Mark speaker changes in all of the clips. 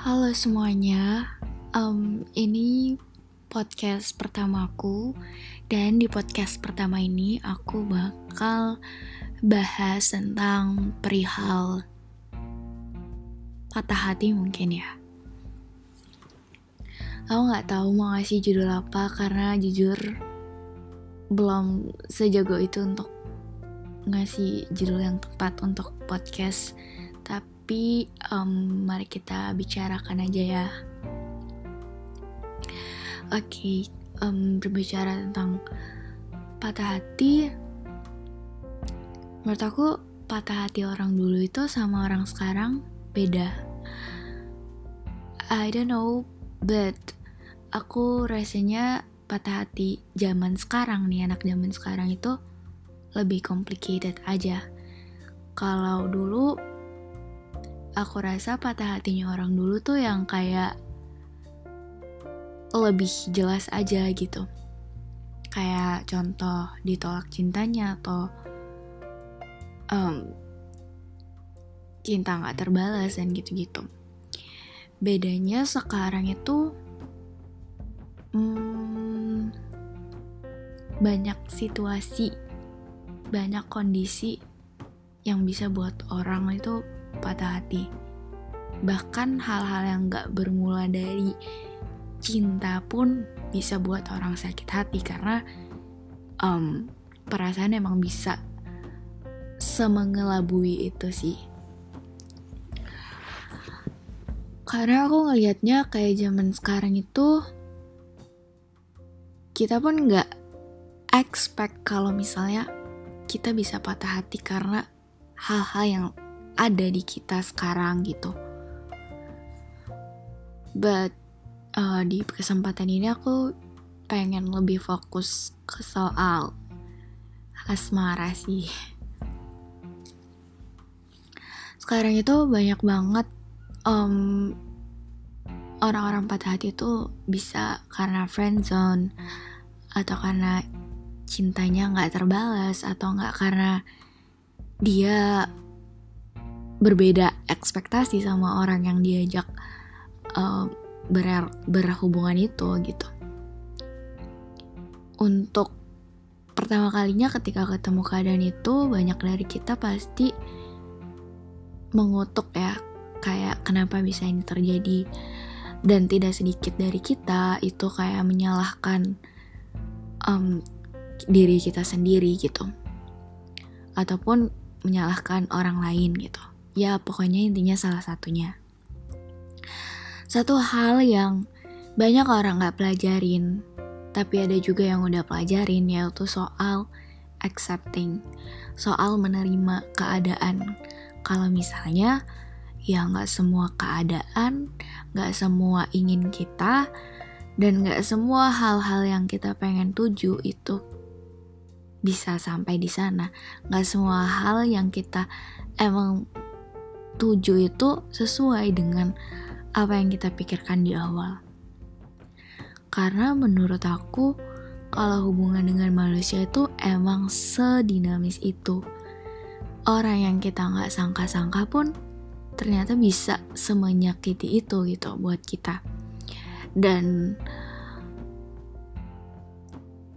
Speaker 1: Halo semuanya, um, ini podcast pertamaku dan di podcast pertama ini aku bakal bahas tentang perihal patah hati mungkin ya. Aku nggak tahu mau ngasih judul apa karena jujur belum sejago itu untuk ngasih judul yang tepat untuk podcast tapi um, mari kita bicarakan aja ya. Oke, okay, um, berbicara tentang patah hati, menurut aku patah hati orang dulu itu sama orang sekarang beda. I don't know, but aku rasanya patah hati zaman sekarang nih anak zaman sekarang itu lebih complicated aja. Kalau dulu aku rasa patah hatinya orang dulu tuh yang kayak lebih jelas aja gitu. Kayak contoh ditolak cintanya atau um, cinta nggak terbalas dan gitu-gitu. Bedanya sekarang itu hmm, banyak situasi, banyak kondisi yang bisa buat orang itu patah hati. Bahkan hal-hal yang gak bermula dari cinta pun bisa buat orang sakit hati karena um, perasaan emang bisa semengelabui itu sih. Karena aku ngelihatnya kayak zaman sekarang itu kita pun nggak expect kalau misalnya kita bisa patah hati karena hal-hal yang ada di kita sekarang gitu. But uh, di kesempatan ini aku pengen lebih fokus ke soal asmara sih. Sekarang itu banyak banget um, orang-orang patah hati itu bisa karena friendzone atau karena cintanya nggak terbalas atau nggak karena dia berbeda ekspektasi sama orang yang diajak uh, ber berhubungan itu gitu. Untuk pertama kalinya ketika ketemu keadaan itu banyak dari kita pasti mengutuk ya kayak kenapa bisa ini terjadi. Dan tidak sedikit dari kita itu kayak menyalahkan um, diri kita sendiri gitu. Ataupun menyalahkan orang lain gitu ya pokoknya intinya salah satunya. Satu hal yang banyak orang gak pelajarin tapi ada juga yang udah pelajarin yaitu soal accepting soal menerima keadaan. Kalau misalnya ya nggak semua keadaan nggak semua ingin kita dan nggak semua hal-hal yang kita pengen tuju itu bisa sampai di sana. Nggak semua hal yang kita emang tuju itu sesuai dengan apa yang kita pikirkan di awal. Karena menurut aku, kalau hubungan dengan manusia itu emang sedinamis itu. Orang yang kita nggak sangka-sangka pun ternyata bisa semenyakiti itu gitu buat kita. Dan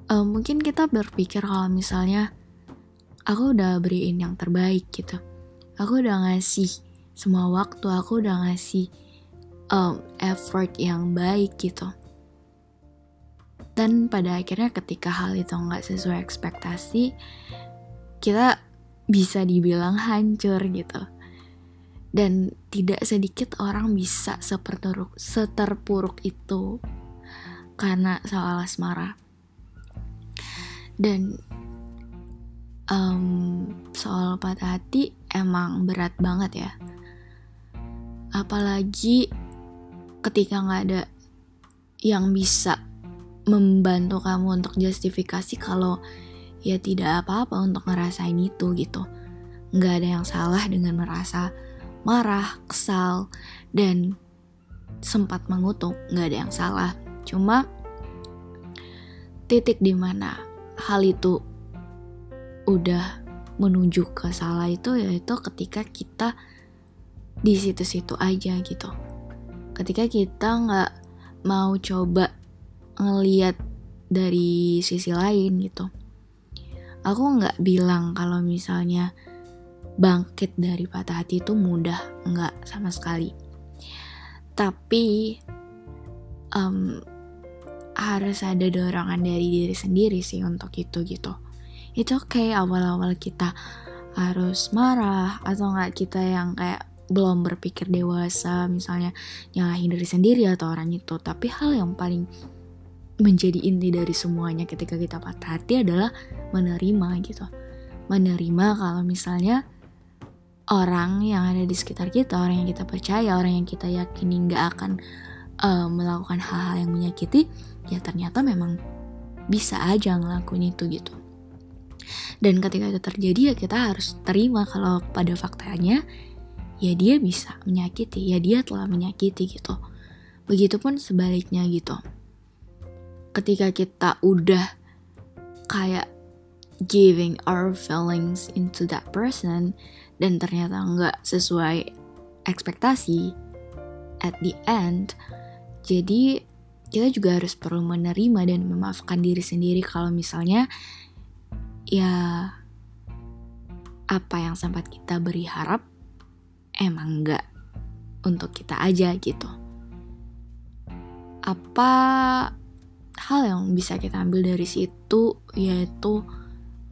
Speaker 1: uh, mungkin kita berpikir kalau misalnya aku udah beriin yang terbaik gitu. Aku udah ngasih semua waktu aku udah ngasih um, effort yang baik gitu. Dan pada akhirnya ketika hal itu nggak sesuai ekspektasi kita bisa dibilang hancur gitu. Dan tidak sedikit orang bisa seperturuk, seterpuruk itu karena soal asmara. Dan um, soal patah hati emang berat banget ya apalagi ketika nggak ada yang bisa membantu kamu untuk justifikasi kalau ya tidak apa-apa untuk ngerasain itu gitu. Nggak ada yang salah dengan merasa marah kesal dan sempat mengutuk. Nggak ada yang salah. Cuma titik di mana hal itu udah menuju ke salah itu yaitu ketika kita di situ-situ aja gitu. Ketika kita nggak mau coba ngeliat dari sisi lain gitu. Aku nggak bilang kalau misalnya bangkit dari patah hati itu mudah nggak sama sekali. Tapi um, harus ada dorongan dari diri sendiri sih untuk itu gitu. Itu okay, awal-awal kita harus marah atau nggak kita yang kayak belum berpikir dewasa misalnya nyalahin diri sendiri atau orang itu. Tapi hal yang paling menjadi inti dari semuanya ketika kita patah hati adalah menerima gitu. Menerima kalau misalnya orang yang ada di sekitar kita orang yang kita percaya orang yang kita yakini nggak akan uh, melakukan hal-hal yang menyakiti ya ternyata memang bisa aja ngelakuin itu gitu. Dan ketika itu terjadi ya kita harus terima kalau pada faktanya ya dia bisa menyakiti ya dia telah menyakiti gitu. Begitupun sebaliknya gitu. Ketika kita udah kayak giving our feelings into that person dan ternyata nggak sesuai ekspektasi at the end jadi kita juga harus perlu menerima dan memaafkan diri sendiri kalau misalnya ya apa yang sempat kita beri harap emang enggak untuk kita aja gitu. Apa hal yang bisa kita ambil dari situ yaitu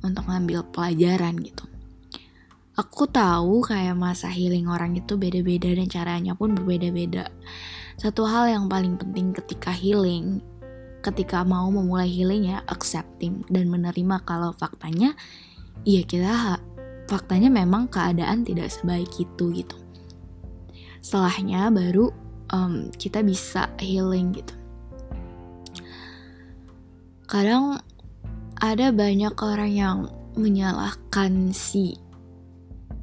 Speaker 1: untuk ngambil pelajaran gitu. Aku tahu kayak masa healing orang itu beda-beda dan caranya pun berbeda-beda. Satu hal yang paling penting ketika healing, ketika mau memulai healing ya accepting dan menerima kalau faktanya ya kita faktanya memang keadaan tidak sebaik itu gitu. Setelahnya baru um, kita bisa healing gitu. Kadang ada banyak orang yang menyalahkan si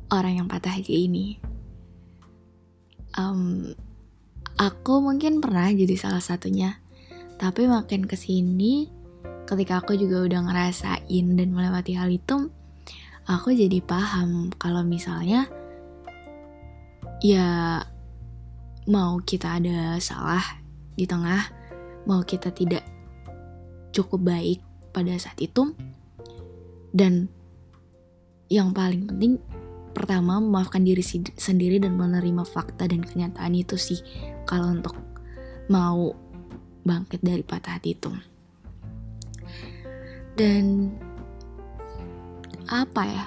Speaker 1: orang yang patah hati ini. Um, Aku mungkin pernah jadi salah satunya. Tapi makin ke sini, ketika aku juga udah ngerasain dan melewati hal itu, aku jadi paham kalau misalnya ya mau kita ada salah di tengah, mau kita tidak cukup baik pada saat itu, dan yang paling penting pertama memaafkan diri sendiri dan menerima fakta dan kenyataan itu sih kalau untuk mau bangkit dari patah hati itu. Dan apa ya?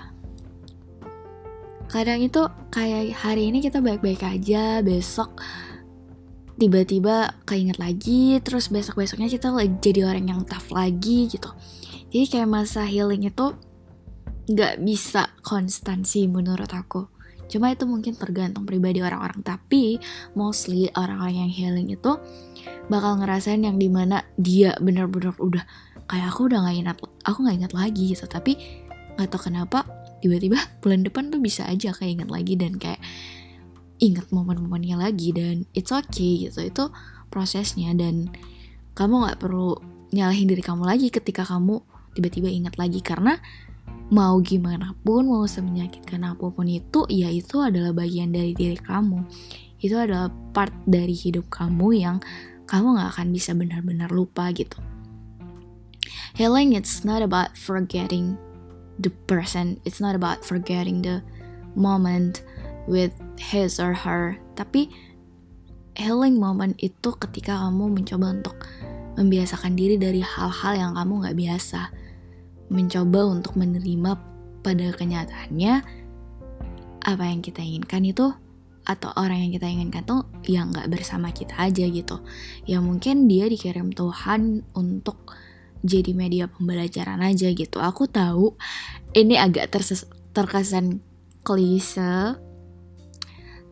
Speaker 1: Kadang itu kayak hari ini kita baik-baik aja besok tiba-tiba keinget lagi terus besok-besoknya kita jadi orang yang tough lagi gitu. Jadi kayak masa healing itu nggak bisa konstansi menurut aku. Cuma itu mungkin tergantung pribadi orang-orang. Tapi mostly orang-orang yang healing itu bakal ngerasain yang di mana dia bener-bener udah kayak aku udah nggak ingat aku nggak ingat lagi gitu. Tapi nggak tau kenapa tiba-tiba bulan depan tuh bisa aja kayak ingat lagi dan kayak ingat momen-momennya lagi dan it's okay gitu itu prosesnya dan kamu nggak perlu nyalahin diri kamu lagi ketika kamu tiba-tiba ingat lagi karena mau gimana pun, mau semenyakitkan apa pun itu, ya itu adalah bagian dari diri kamu. Itu adalah part dari hidup kamu yang kamu gak akan bisa benar-benar lupa gitu. Healing it's not about forgetting the person, it's not about forgetting the moment with his or her, tapi healing moment itu ketika kamu mencoba untuk membiasakan diri dari hal-hal yang kamu gak biasa. Mencoba untuk menerima pada kenyataannya apa yang kita inginkan itu atau orang yang kita inginkan tuh yang nggak bersama kita aja gitu. Ya mungkin dia dikirim Tuhan untuk jadi media pembelajaran aja gitu. Aku tahu ini agak terkesan klise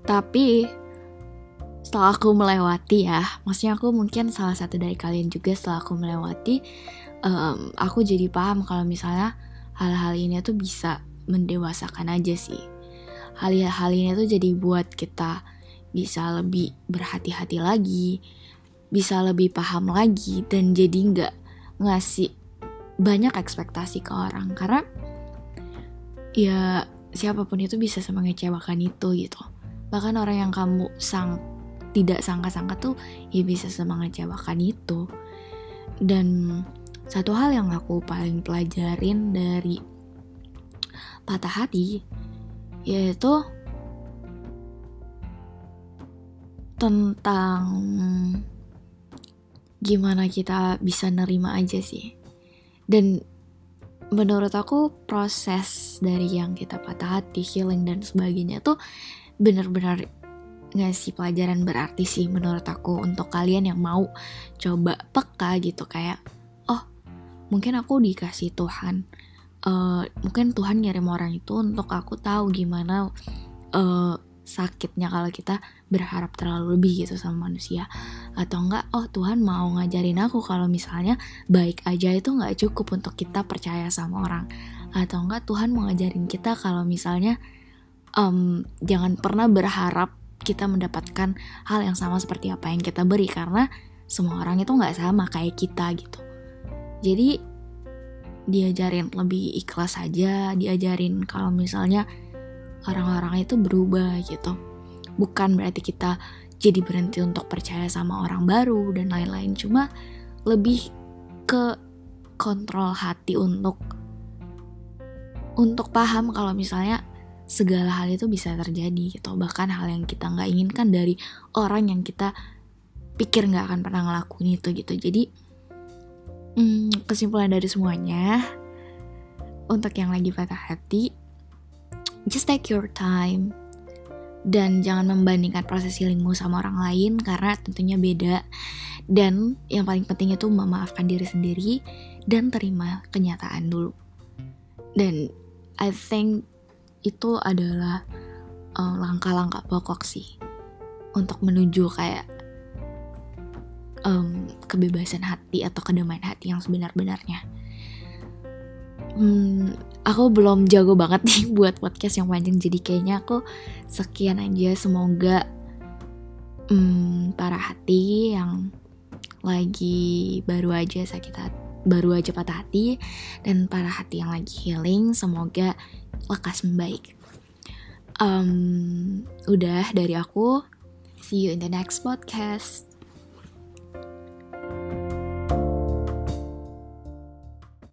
Speaker 1: tapi setelah aku melewati ya maksudnya aku mungkin salah satu dari kalian juga setelah aku melewati um, aku jadi paham kalau misalnya hal-hal ini tuh bisa mendewasakan aja sih. Hal-hal ini tuh jadi buat kita bisa lebih berhati-hati lagi bisa lebih paham lagi dan jadi nggak ngasih banyak ekspektasi ke orang. Karena ya siapa pun itu bisa sama ngecewakan itu gitu. Bahkan orang yang kamu sang tidak sangka-sangka tuh ya bisa semengecewakan itu. Dan satu hal yang aku paling pelajarin dari patah hati yaitu tentang gimana kita bisa nerima aja sih. Dan menurut aku proses dari yang kita patah hati, healing dan sebagainya tuh bener-bener ngasih pelajaran berarti sih menurut aku untuk kalian yang mau coba peka gitu kayak oh mungkin aku dikasih Tuhan. Uh, mungkin Tuhan ngirim orang itu untuk aku tahu gimana uh, sakitnya kalau kita berharap terlalu lebih gitu sama manusia. Atau enggak oh Tuhan mau ngajarin aku kalau misalnya baik aja itu nggak cukup untuk kita percaya sama orang. Atau enggak Tuhan mau ngajarin kita kalau misalnya um, jangan pernah berharap kita mendapatkan hal yang sama seperti apa yang kita beri karena semua orang itu nggak sama kayak kita gitu. Jadi diajarin lebih ikhlas aja diajarin kalau misalnya orang-orang itu berubah gitu. Bukan berarti kita jadi berhenti untuk percaya sama orang baru dan lain-lain. Cuma lebih ke kontrol hati untuk untuk paham kalau misalnya segala hal itu bisa terjadi gitu. Bahkan hal yang kita nggak inginkan dari orang yang kita pikir nggak akan pernah ngelakuin itu gitu. Jadi hmm, kesimpulan dari semuanya untuk yang lagi patah hati just take your time. Dan jangan membandingkan proses healingmu sama orang lain karena tentunya beda. Dan yang paling penting itu memaafkan diri sendiri dan terima kenyataan dulu. Dan I think itu adalah eh, langkah-langkah pokok sih untuk menuju kayak um, kebebasan hati atau kedamaian hati yang sebenar-benarnya hmm, aku belum jago banget nih buat podcast yang panjang jadi kayaknya aku sekian aja. Semoga hmm, para hati yang lagi baru aja sakit hati baru aja patah hati dan para hati yang lagi healing semoga lekas membaik. Um, udah dari aku. See you in the next podcast